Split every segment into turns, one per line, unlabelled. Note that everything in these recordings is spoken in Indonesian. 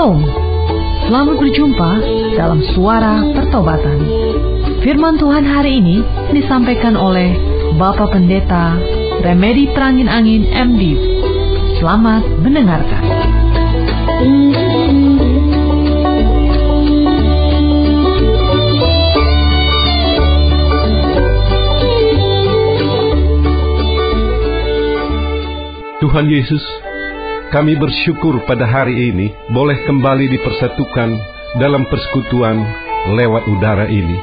Shalom. Selamat berjumpa dalam suara pertobatan. Firman Tuhan hari ini disampaikan oleh Bapak Pendeta Remedi Perangin Angin MD. Selamat mendengarkan.
Tuhan Yesus, kami bersyukur pada hari ini boleh kembali dipersatukan dalam persekutuan lewat udara ini.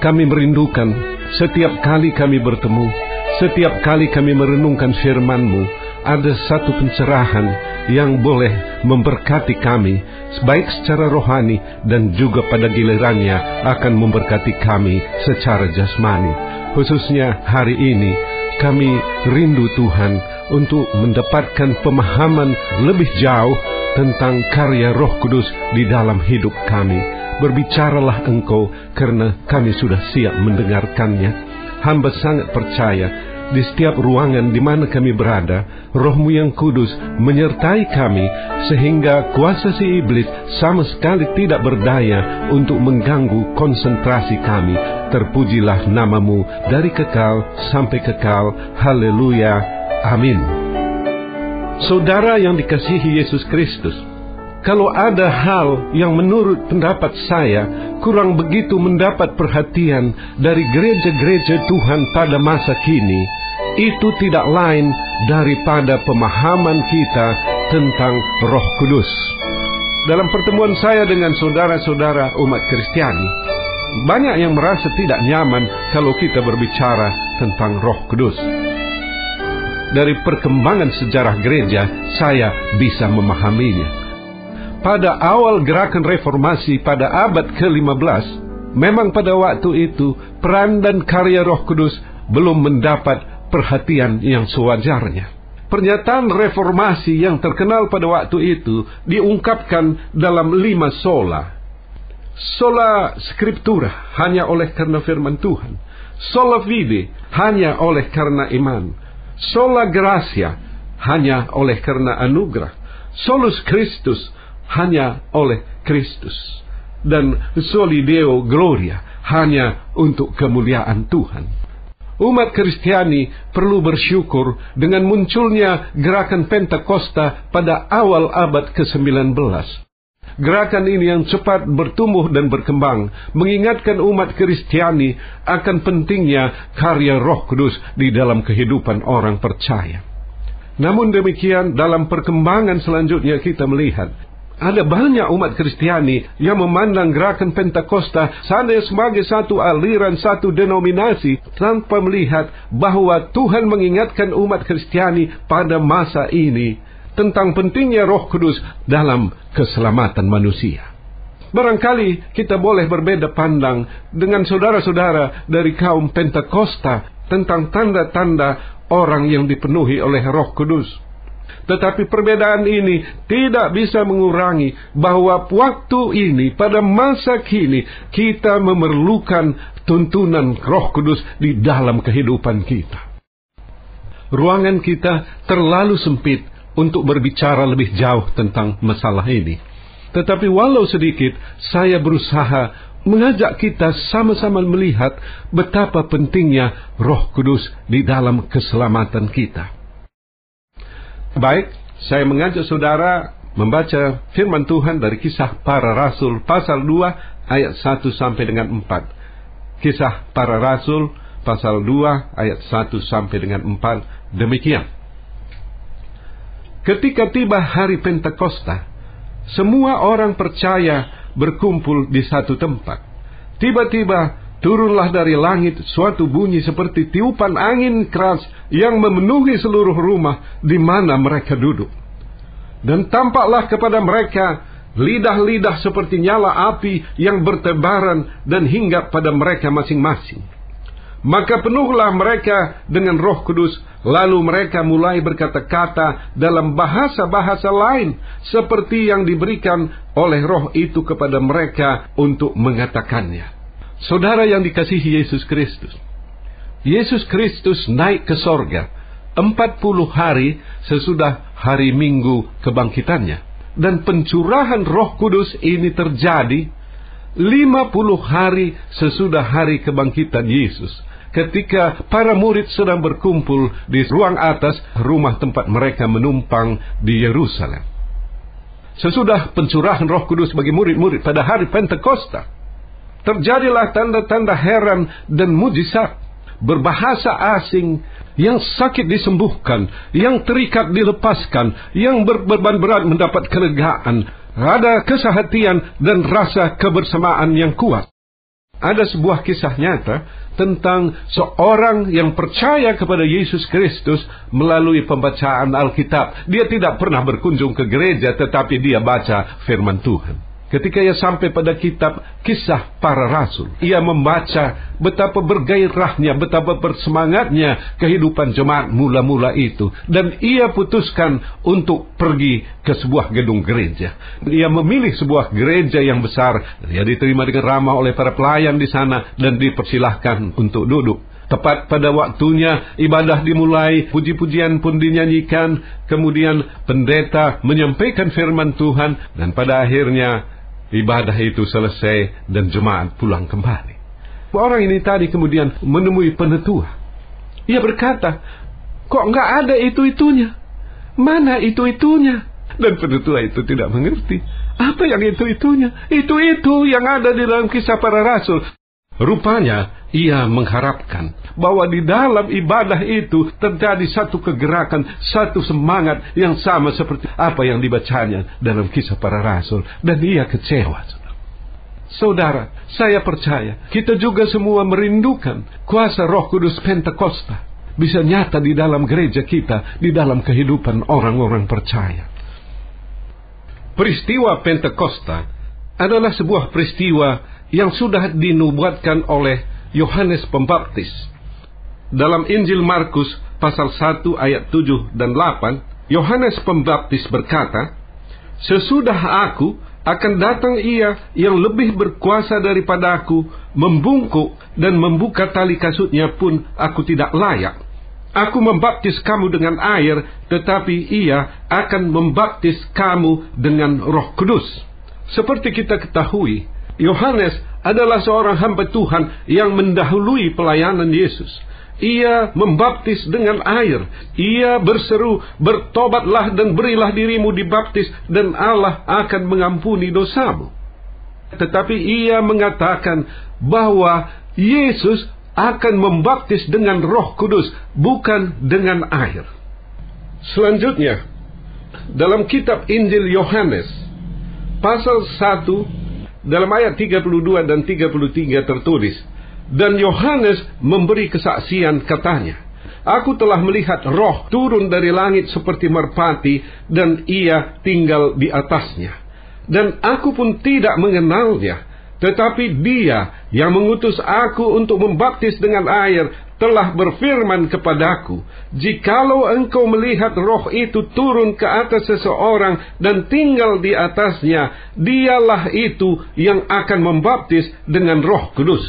Kami merindukan setiap kali kami bertemu, setiap kali kami merenungkan firman-Mu, ada satu pencerahan yang boleh memberkati kami, baik secara rohani dan juga pada gilirannya akan memberkati kami secara jasmani. Khususnya hari ini, kami rindu Tuhan untuk mendapatkan pemahaman lebih jauh tentang karya Roh Kudus di dalam hidup kami. Berbicaralah Engkau karena kami sudah siap mendengarkannya. Hamba sangat percaya di setiap ruangan di mana kami berada, Rohmu yang kudus menyertai kami sehingga kuasa si iblis sama sekali tidak berdaya untuk mengganggu konsentrasi kami. Terpujilah namamu dari kekal sampai kekal. Haleluya. Amin. Saudara yang dikasihi Yesus Kristus, kalau ada hal yang menurut pendapat saya kurang begitu mendapat perhatian dari gereja-gereja Tuhan pada masa kini, itu tidak lain daripada pemahaman kita tentang Roh Kudus. Dalam pertemuan saya dengan saudara-saudara umat Kristiani, banyak yang merasa tidak nyaman kalau kita berbicara tentang Roh Kudus dari perkembangan sejarah gereja, saya bisa memahaminya. Pada awal gerakan reformasi pada abad ke-15, memang pada waktu itu peran dan karya Roh Kudus belum mendapat perhatian yang sewajarnya. Pernyataan reformasi yang terkenal pada waktu itu diungkapkan dalam lima sola. Sola scriptura hanya oleh karena firman Tuhan. Sola fide hanya oleh karena iman sola gracia hanya oleh karena anugerah, solus Christus hanya oleh Kristus, dan soli Deo gloria hanya untuk kemuliaan Tuhan. Umat Kristiani perlu bersyukur dengan munculnya gerakan Pentakosta pada awal abad ke-19. Gerakan ini yang cepat bertumbuh dan berkembang mengingatkan umat Kristiani akan pentingnya karya Roh Kudus di dalam kehidupan orang percaya. Namun demikian dalam perkembangan selanjutnya kita melihat ada banyak umat Kristiani yang memandang gerakan Pentakosta hanya sebagai satu aliran, satu denominasi tanpa melihat bahwa Tuhan mengingatkan umat Kristiani pada masa ini tentang pentingnya Roh Kudus dalam keselamatan manusia. Barangkali kita boleh berbeda pandang dengan saudara-saudara dari kaum Pentakosta tentang tanda-tanda orang yang dipenuhi oleh Roh Kudus. Tetapi perbedaan ini tidak bisa mengurangi bahwa waktu ini, pada masa kini, kita memerlukan tuntunan Roh Kudus di dalam kehidupan kita. Ruangan kita terlalu sempit untuk berbicara lebih jauh tentang masalah ini. Tetapi walau sedikit, saya berusaha mengajak kita sama-sama melihat betapa pentingnya Roh Kudus di dalam keselamatan kita. Baik, saya mengajak saudara membaca firman Tuhan dari kisah para rasul pasal 2 ayat 1 sampai dengan 4. Kisah para rasul pasal 2 ayat 1 sampai dengan 4 demikian. Ketika tiba hari Pentakosta, semua orang percaya berkumpul di satu tempat. Tiba-tiba turunlah dari langit suatu bunyi seperti tiupan angin keras yang memenuhi seluruh rumah di mana mereka duduk. Dan tampaklah kepada mereka lidah-lidah seperti nyala api yang bertebaran dan hinggap pada mereka masing-masing. Maka penuhlah mereka dengan roh kudus, lalu mereka mulai berkata-kata dalam bahasa-bahasa lain, seperti yang diberikan oleh roh itu kepada mereka untuk mengatakannya. Saudara yang dikasihi Yesus Kristus, Yesus Kristus naik ke sorga 40 hari sesudah hari minggu kebangkitannya. dan pencurahan Roh Kudus ini terjadi 50 hari sesudah hari kebangkitan Yesus. Ketika para murid sedang berkumpul di ruang atas rumah tempat mereka menumpang di Yerusalem. Sesudah pencurahan Roh Kudus bagi murid-murid pada hari Pentakosta, terjadilah tanda-tanda heran dan mujizat berbahasa asing yang sakit disembuhkan, yang terikat dilepaskan, yang berbeban berat mendapat kelegaan, ada kesehatian dan rasa kebersamaan yang kuat. Ada sebuah kisah nyata tentang seorang yang percaya kepada Yesus Kristus melalui pembacaan Alkitab. Dia tidak pernah berkunjung ke gereja, tetapi dia baca firman Tuhan. Ketika ia sampai pada kitab kisah para rasul, ia membaca betapa bergairahnya, betapa bersemangatnya kehidupan jemaat mula-mula itu. Dan ia putuskan untuk pergi ke sebuah gedung gereja. Ia memilih sebuah gereja yang besar. Ia diterima dengan ramah oleh para pelayan di sana dan dipersilahkan untuk duduk. Tepat pada waktunya ibadah dimulai, puji-pujian pun dinyanyikan, kemudian pendeta menyampaikan firman Tuhan, dan pada akhirnya ibadah itu selesai dan jemaat pulang kembali. Orang ini tadi kemudian menemui penetua. Ia berkata, kok nggak ada itu-itunya? Mana itu-itunya? Dan penetua itu tidak mengerti. Apa yang itu-itunya? Itu-itu yang ada di dalam kisah para rasul. Rupanya ia mengharapkan bahwa di dalam ibadah itu terjadi satu kegerakan, satu semangat yang sama seperti apa yang dibacanya dalam kisah para rasul. Dan ia kecewa. Saudara, saya percaya kita juga semua merindukan kuasa roh kudus Pentakosta bisa nyata di dalam gereja kita, di dalam kehidupan orang-orang percaya. Peristiwa Pentakosta adalah sebuah peristiwa yang sudah dinubuatkan oleh Yohanes Pembaptis. Dalam Injil Markus pasal 1 ayat 7 dan 8, Yohanes Pembaptis berkata, Sesudah aku akan datang ia yang lebih berkuasa daripada aku, membungkuk dan membuka tali kasutnya pun aku tidak layak. Aku membaptis kamu dengan air, tetapi ia akan membaptis kamu dengan roh kudus. Seperti kita ketahui, Yohanes adalah seorang hamba Tuhan yang mendahului pelayanan Yesus. Ia membaptis dengan air. Ia berseru, bertobatlah dan berilah dirimu dibaptis dan Allah akan mengampuni dosamu. Tetapi ia mengatakan bahwa Yesus akan membaptis dengan roh kudus, bukan dengan air. Selanjutnya, dalam kitab Injil Yohanes, pasal 1 dalam ayat 32 dan 33 tertulis, Dan Yohanes memberi kesaksian katanya, Aku telah melihat roh turun dari langit seperti merpati dan ia tinggal di atasnya. Dan aku pun tidak mengenalnya, tetapi dia yang mengutus aku untuk membaptis dengan air telah berfirman kepadaku, Jikalau engkau melihat roh itu turun ke atas seseorang dan tinggal di atasnya, dialah itu yang akan membaptis dengan roh kudus.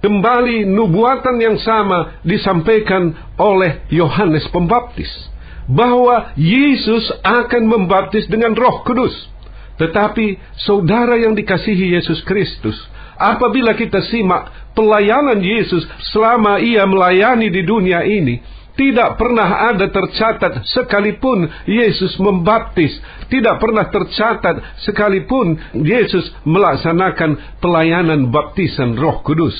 Kembali nubuatan yang sama disampaikan oleh Yohanes Pembaptis. Bahwa Yesus akan membaptis dengan roh kudus. Tetapi saudara yang dikasihi Yesus Kristus, apabila kita simak pelayanan Yesus selama ia melayani di dunia ini, tidak pernah ada tercatat sekalipun Yesus membaptis. Tidak pernah tercatat sekalipun Yesus melaksanakan pelayanan baptisan roh kudus.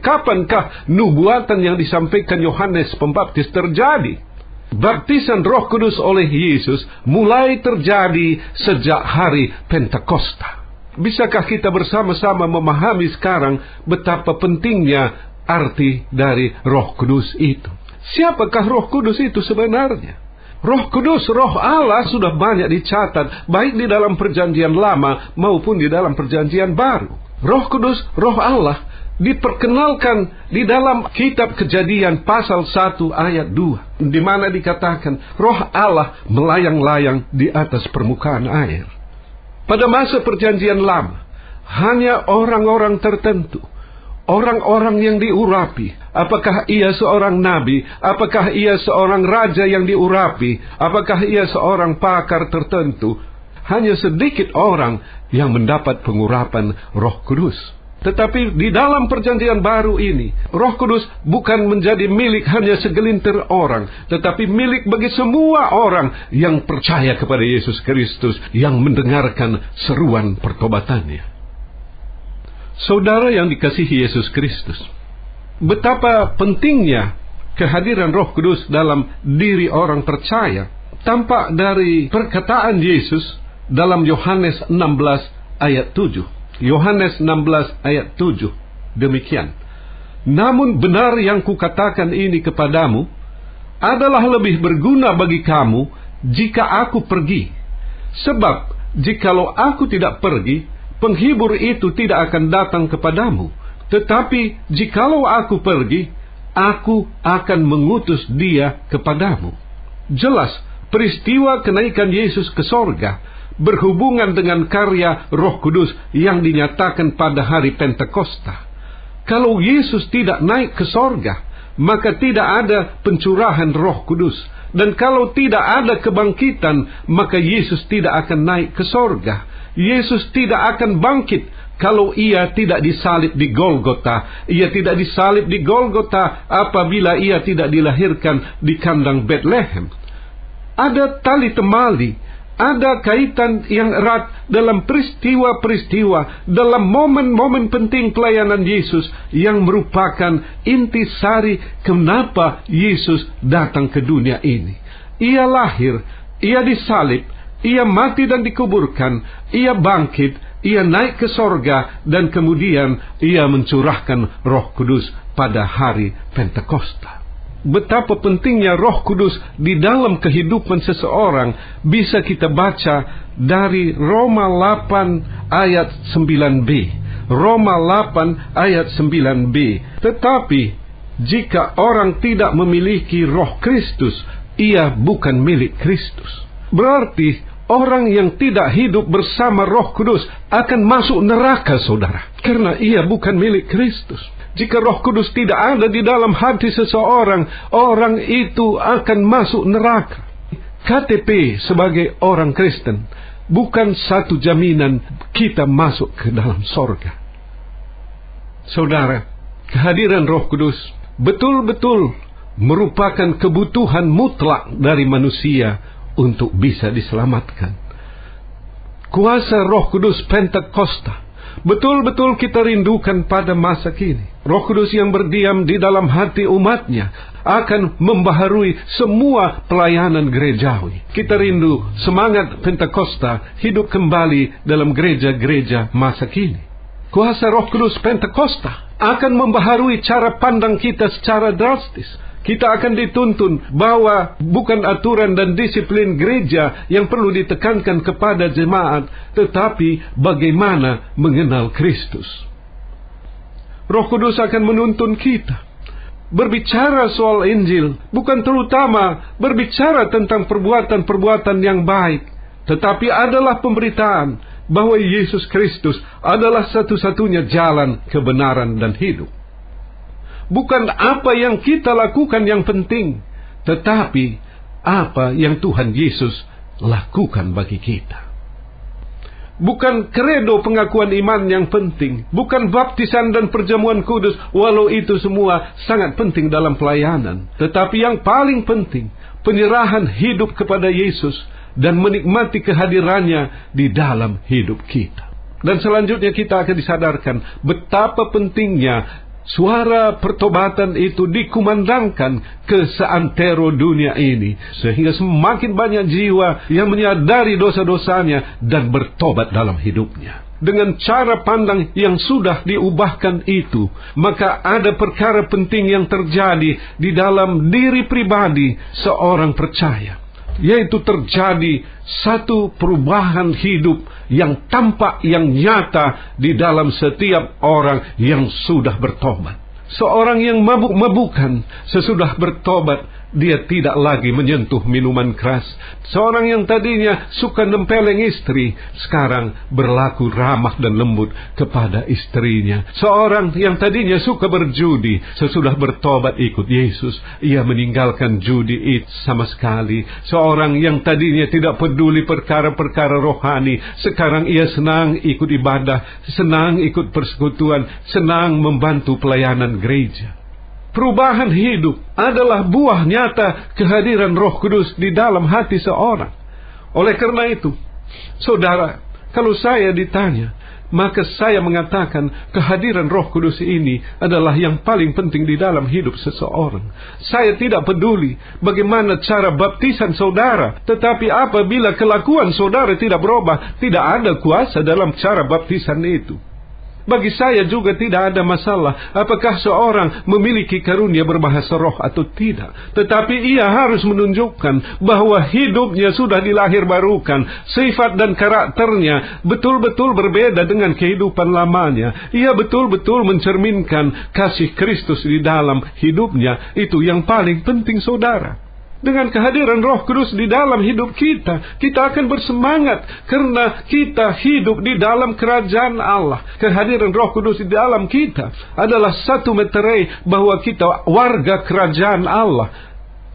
Kapankah nubuatan yang disampaikan Yohanes Pembaptis terjadi? Baptisan roh kudus oleh Yesus mulai terjadi sejak hari Pentakosta. Bisakah kita bersama-sama memahami sekarang betapa pentingnya arti dari Roh Kudus itu? Siapakah Roh Kudus itu sebenarnya? Roh Kudus, Roh Allah sudah banyak dicatat baik di dalam perjanjian lama maupun di dalam perjanjian baru. Roh Kudus, Roh Allah diperkenalkan di dalam kitab Kejadian pasal 1 ayat 2 di mana dikatakan Roh Allah melayang-layang di atas permukaan air. Pada masa perjanjian lama, hanya orang-orang tertentu, orang-orang yang diurapi, apakah ia seorang nabi, apakah ia seorang raja yang diurapi, apakah ia seorang pakar tertentu, hanya sedikit orang yang mendapat pengurapan Roh Kudus. Tetapi di dalam perjanjian baru ini, Roh Kudus bukan menjadi milik hanya segelintir orang, tetapi milik bagi semua orang yang percaya kepada Yesus Kristus, yang mendengarkan seruan pertobatannya. Saudara yang dikasihi Yesus Kristus, betapa pentingnya kehadiran Roh Kudus dalam diri orang percaya tampak dari perkataan Yesus dalam Yohanes 16 ayat 7. Yohanes 16 ayat 7. Demikian. Namun benar yang kukatakan ini kepadamu adalah lebih berguna bagi kamu jika aku pergi. Sebab jikalau aku tidak pergi, penghibur itu tidak akan datang kepadamu. Tetapi jikalau aku pergi, aku akan mengutus dia kepadamu. Jelas, peristiwa kenaikan Yesus ke sorga berhubungan dengan karya Roh Kudus yang dinyatakan pada hari Pentakosta. Kalau Yesus tidak naik ke sorga, maka tidak ada pencurahan Roh Kudus. Dan kalau tidak ada kebangkitan, maka Yesus tidak akan naik ke sorga. Yesus tidak akan bangkit kalau ia tidak disalib di Golgota. Ia tidak disalib di Golgota apabila ia tidak dilahirkan di kandang Bethlehem. Ada tali temali ada kaitan yang erat dalam peristiwa-peristiwa, dalam momen-momen penting pelayanan Yesus yang merupakan intisari kenapa Yesus datang ke dunia ini. Ia lahir, ia disalib, ia mati dan dikuburkan, ia bangkit, ia naik ke sorga, dan kemudian ia mencurahkan roh kudus pada hari Pentakosta betapa pentingnya Roh Kudus di dalam kehidupan seseorang bisa kita baca dari Roma 8 ayat 9b. Roma 8 ayat 9b. Tetapi jika orang tidak memiliki Roh Kristus, ia bukan milik Kristus. Berarti orang yang tidak hidup bersama Roh Kudus akan masuk neraka, saudara, karena ia bukan milik Kristus. Jika roh kudus tidak ada di dalam hati seseorang, orang itu akan masuk neraka. KTP sebagai orang Kristen bukan satu jaminan kita masuk ke dalam sorga. Saudara, kehadiran roh kudus betul-betul merupakan kebutuhan mutlak dari manusia untuk bisa diselamatkan. Kuasa roh kudus Pentakosta betul-betul kita rindukan pada masa kini. Roh Kudus yang berdiam di dalam hati umatnya akan membaharui semua pelayanan gerejawi. Kita rindu semangat Pentakosta hidup kembali dalam gereja-gereja masa kini. Kuasa Roh Kudus Pentakosta akan membaharui cara pandang kita secara drastis kita akan dituntun bahwa bukan aturan dan disiplin gereja yang perlu ditekankan kepada jemaat, tetapi bagaimana mengenal Kristus. Roh Kudus akan menuntun kita berbicara soal Injil, bukan terutama berbicara tentang perbuatan-perbuatan yang baik, tetapi adalah pemberitaan bahwa Yesus Kristus adalah satu-satunya jalan kebenaran dan hidup. Bukan apa yang kita lakukan yang penting, tetapi apa yang Tuhan Yesus lakukan bagi kita. Bukan kredo pengakuan iman yang penting, bukan baptisan dan perjamuan kudus, walau itu semua sangat penting dalam pelayanan. Tetapi yang paling penting, penyerahan hidup kepada Yesus dan menikmati kehadirannya di dalam hidup kita. Dan selanjutnya kita akan disadarkan betapa pentingnya Suara pertobatan itu dikumandangkan ke seantero dunia ini. Sehingga semakin banyak jiwa yang menyadari dosa-dosanya dan bertobat dalam hidupnya. Dengan cara pandang yang sudah diubahkan itu, maka ada perkara penting yang terjadi di dalam diri pribadi seorang percaya yaitu terjadi satu perubahan hidup yang tampak yang nyata di dalam setiap orang yang sudah bertobat. Seorang yang mabuk-mabukan sesudah bertobat, dia tidak lagi menyentuh minuman keras. Seorang yang tadinya suka nempeleng istri, sekarang berlaku ramah dan lembut kepada istrinya. Seorang yang tadinya suka berjudi, sesudah bertobat ikut Yesus, ia meninggalkan judi itu sama sekali. Seorang yang tadinya tidak peduli perkara-perkara rohani, sekarang ia senang ikut ibadah, senang ikut persekutuan, senang membantu pelayanan gereja. Perubahan hidup adalah buah nyata kehadiran Roh Kudus di dalam hati seorang. Oleh karena itu, saudara, kalau saya ditanya, maka saya mengatakan kehadiran Roh Kudus ini adalah yang paling penting di dalam hidup seseorang. Saya tidak peduli bagaimana cara baptisan saudara, tetapi apabila kelakuan saudara tidak berubah, tidak ada kuasa dalam cara baptisan itu. Bagi saya juga tidak ada masalah apakah seorang memiliki karunia berbahasa roh atau tidak. Tetapi ia harus menunjukkan bahwa hidupnya sudah dilahir barukan. Sifat dan karakternya betul-betul berbeda dengan kehidupan lamanya. Ia betul-betul mencerminkan kasih Kristus di dalam hidupnya. Itu yang paling penting saudara. Dengan kehadiran Roh Kudus di dalam hidup kita, kita akan bersemangat karena kita hidup di dalam kerajaan Allah. Kehadiran Roh Kudus di dalam kita adalah satu meterai bahwa kita warga kerajaan Allah.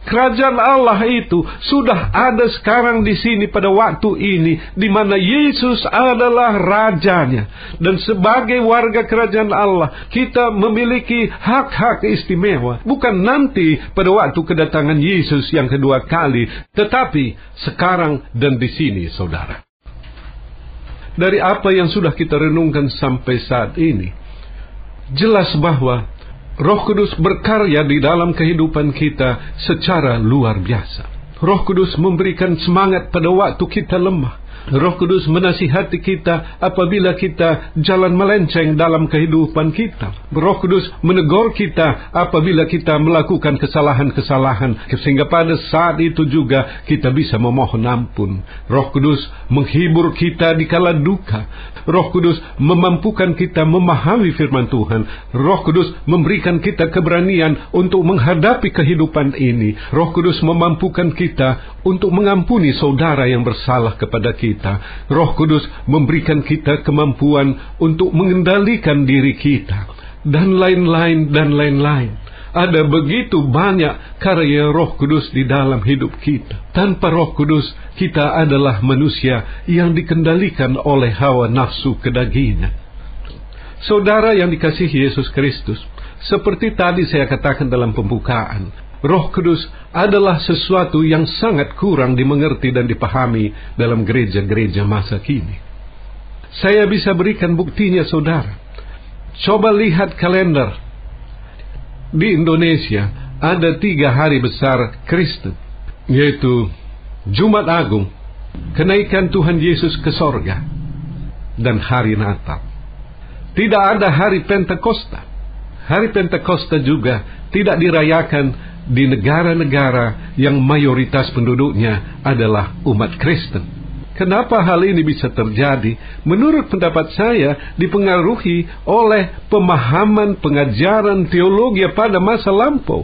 Kerajaan Allah itu sudah ada sekarang di sini pada waktu ini di mana Yesus adalah rajanya dan sebagai warga kerajaan Allah kita memiliki hak-hak istimewa bukan nanti pada waktu kedatangan Yesus yang kedua kali tetapi sekarang dan di sini saudara. Dari apa yang sudah kita renungkan sampai saat ini jelas bahwa Roh Kudus berkarya di dalam kehidupan kita secara luar biasa. Roh Kudus memberikan semangat pada waktu kita lemah. Roh Kudus menasihati kita apabila kita jalan melenceng dalam kehidupan kita. Roh Kudus menegur kita apabila kita melakukan kesalahan-kesalahan sehingga pada saat itu juga kita bisa memohon ampun. Roh Kudus menghibur kita di kala duka. Roh Kudus memampukan kita memahami firman Tuhan. Roh Kudus memberikan kita keberanian untuk menghadapi kehidupan ini. Roh Kudus memampukan kita untuk mengampuni saudara yang bersalah kepada kita kita. Roh Kudus memberikan kita kemampuan untuk mengendalikan diri kita. Dan lain-lain dan lain-lain. Ada begitu banyak karya roh kudus di dalam hidup kita. Tanpa roh kudus, kita adalah manusia yang dikendalikan oleh hawa nafsu kedagingan. Saudara yang dikasihi Yesus Kristus, seperti tadi saya katakan dalam pembukaan, Roh Kudus adalah sesuatu yang sangat kurang dimengerti dan dipahami dalam gereja-gereja masa kini. Saya bisa berikan buktinya saudara. Coba lihat kalender. Di Indonesia ada tiga hari besar Kristen, yaitu Jumat Agung, kenaikan Tuhan Yesus ke sorga, dan hari Natal. Tidak ada hari Pentakosta. Hari Pentakosta juga tidak dirayakan di negara-negara yang mayoritas penduduknya adalah umat Kristen. Kenapa hal ini bisa terjadi? Menurut pendapat saya, dipengaruhi oleh pemahaman pengajaran teologi pada masa lampau.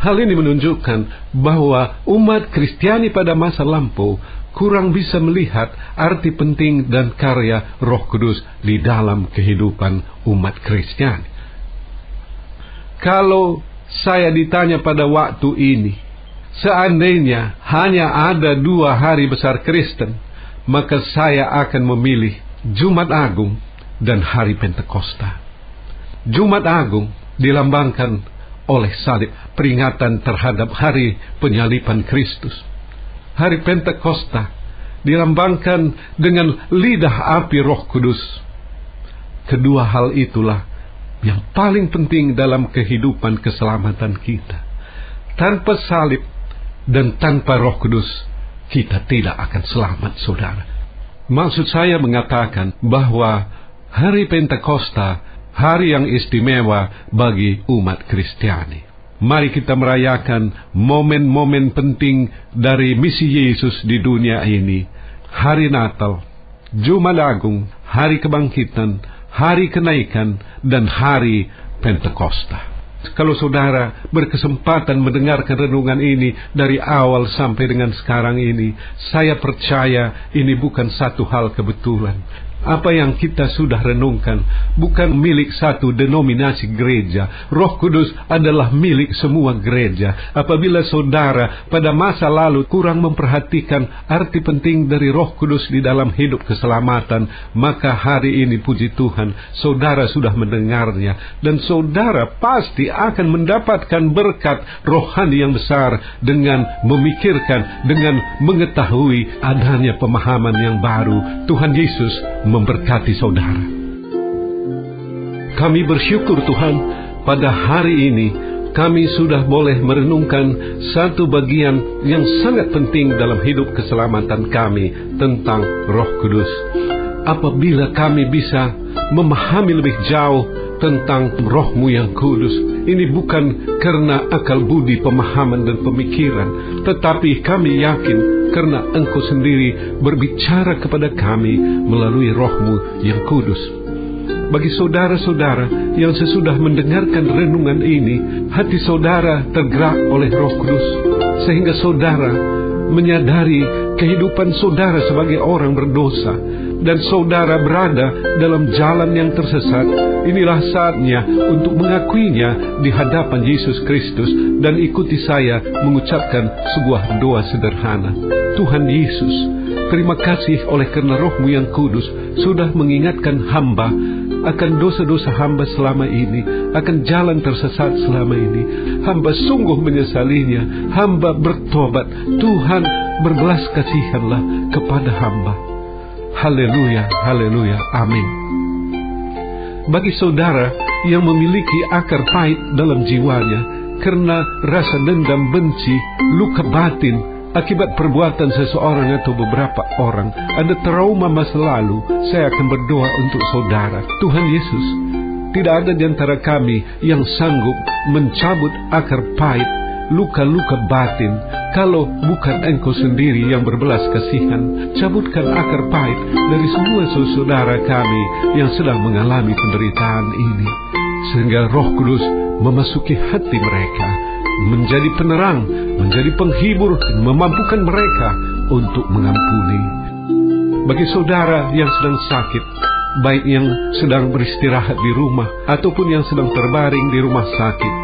Hal ini menunjukkan bahwa umat Kristiani pada masa lampau kurang bisa melihat arti penting dan karya Roh Kudus di dalam kehidupan umat Kristiani. Kalau saya ditanya pada waktu ini, seandainya hanya ada dua hari besar Kristen, maka saya akan memilih Jumat Agung dan hari Pentakosta. Jumat Agung dilambangkan oleh salib peringatan terhadap hari penyalipan Kristus. Hari Pentakosta dilambangkan dengan lidah api Roh Kudus. Kedua hal itulah yang paling penting dalam kehidupan keselamatan kita. Tanpa salib dan tanpa roh kudus, kita tidak akan selamat, saudara. Maksud saya mengatakan bahwa hari Pentakosta, hari yang istimewa bagi umat Kristiani. Mari kita merayakan momen-momen penting dari misi Yesus di dunia ini. Hari Natal, Jumat Agung, Hari Kebangkitan, hari kenaikan, dan hari Pentakosta. Kalau saudara berkesempatan mendengarkan renungan ini dari awal sampai dengan sekarang ini, saya percaya ini bukan satu hal kebetulan apa yang kita sudah renungkan bukan milik satu denominasi gereja. Roh Kudus adalah milik semua gereja. Apabila saudara pada masa lalu kurang memperhatikan arti penting dari Roh Kudus di dalam hidup keselamatan, maka hari ini puji Tuhan, saudara sudah mendengarnya dan saudara pasti akan mendapatkan berkat rohani yang besar dengan memikirkan, dengan mengetahui adanya pemahaman yang baru. Tuhan Yesus memberkati saudara. Kami bersyukur Tuhan pada hari ini kami sudah boleh merenungkan satu bagian yang sangat penting dalam hidup keselamatan kami tentang Roh Kudus. Apabila kami bisa memahami lebih jauh tentang rohmu yang kudus. Ini bukan karena akal budi, pemahaman, dan pemikiran, tetapi kami yakin karena engkau sendiri berbicara kepada kami melalui rohmu yang kudus. Bagi saudara-saudara yang sesudah mendengarkan renungan ini, hati saudara tergerak oleh roh kudus, sehingga saudara menyadari kehidupan saudara sebagai orang berdosa, dan saudara berada dalam jalan yang tersesat, inilah saatnya untuk mengakuinya di hadapan Yesus Kristus dan ikuti saya mengucapkan sebuah doa sederhana. Tuhan Yesus, terima kasih oleh karena rohmu yang kudus sudah mengingatkan hamba akan dosa-dosa hamba selama ini, akan jalan tersesat selama ini. Hamba sungguh menyesalinya, hamba bertobat. Tuhan berbelas kasihanlah kepada hamba. Haleluya, haleluya, amin. Bagi saudara yang memiliki akar pahit dalam jiwanya karena rasa dendam benci, luka batin akibat perbuatan seseorang atau beberapa orang, ada trauma masa lalu, saya akan berdoa untuk saudara. Tuhan Yesus, tidak ada di antara kami yang sanggup mencabut akar pahit, luka-luka batin, kalau bukan engkau sendiri yang berbelas kasihan, cabutkan akar pahit dari semua saudara kami yang sedang mengalami penderitaan ini. Sehingga roh kudus memasuki hati mereka, menjadi penerang, menjadi penghibur, memampukan mereka untuk mengampuni. Bagi saudara yang sedang sakit, baik yang sedang beristirahat di rumah ataupun yang sedang terbaring di rumah sakit,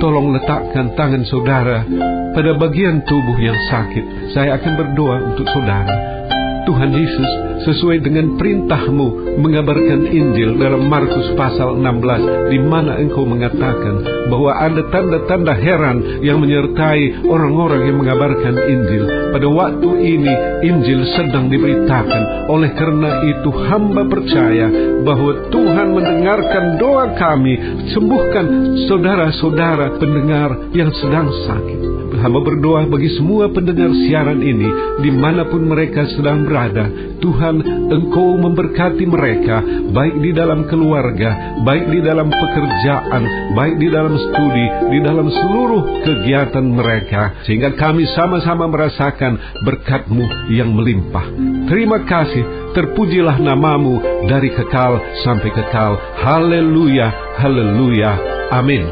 tolong letakkan tangan saudara pada bagian tubuh yang sakit. Saya akan berdoa untuk saudara. Tuhan Yesus sesuai dengan perintahmu mengabarkan Injil dalam Markus pasal 16 di mana engkau mengatakan bahwa ada tanda-tanda heran yang menyertai orang-orang yang mengabarkan Injil. Pada waktu ini Injil sedang diberitakan. Oleh karena itu hamba percaya bahwa Tuhan mendengarkan doa kami, sembuhkan saudara-saudara pendengar yang sedang sakit. Hamba berdoa bagi semua pendengar siaran ini, di mana pun mereka sedang berada. Tuhan, Engkau memberkati mereka, baik di dalam keluarga, baik di dalam pekerjaan, baik di dalam studi, di dalam seluruh kegiatan mereka, sehingga kami sama-sama merasakan berkat-Mu yang melimpah. Terima kasih, terpujilah namamu dari kekal sampai kekal. Haleluya, haleluya, amin.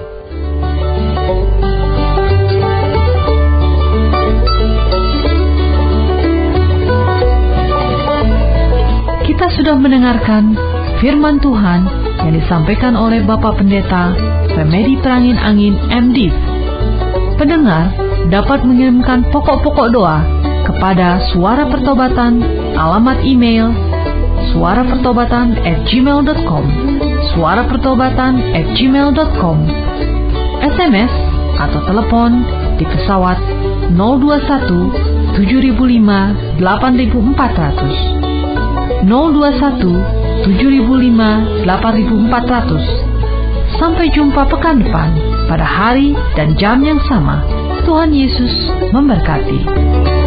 Sudah mendengarkan firman Tuhan yang disampaikan oleh Bapak Pendeta Remedi Perangin Angin MD. Pendengar dapat mengirimkan pokok-pokok doa kepada Suara Pertobatan alamat email suara pertobatan at gmail.com suara pertobatan at gmail.com SMS atau telepon di pesawat 021 7005 8400 021 7005 8400. Sampai jumpa pekan depan pada hari dan jam yang sama. Tuhan Yesus memberkati.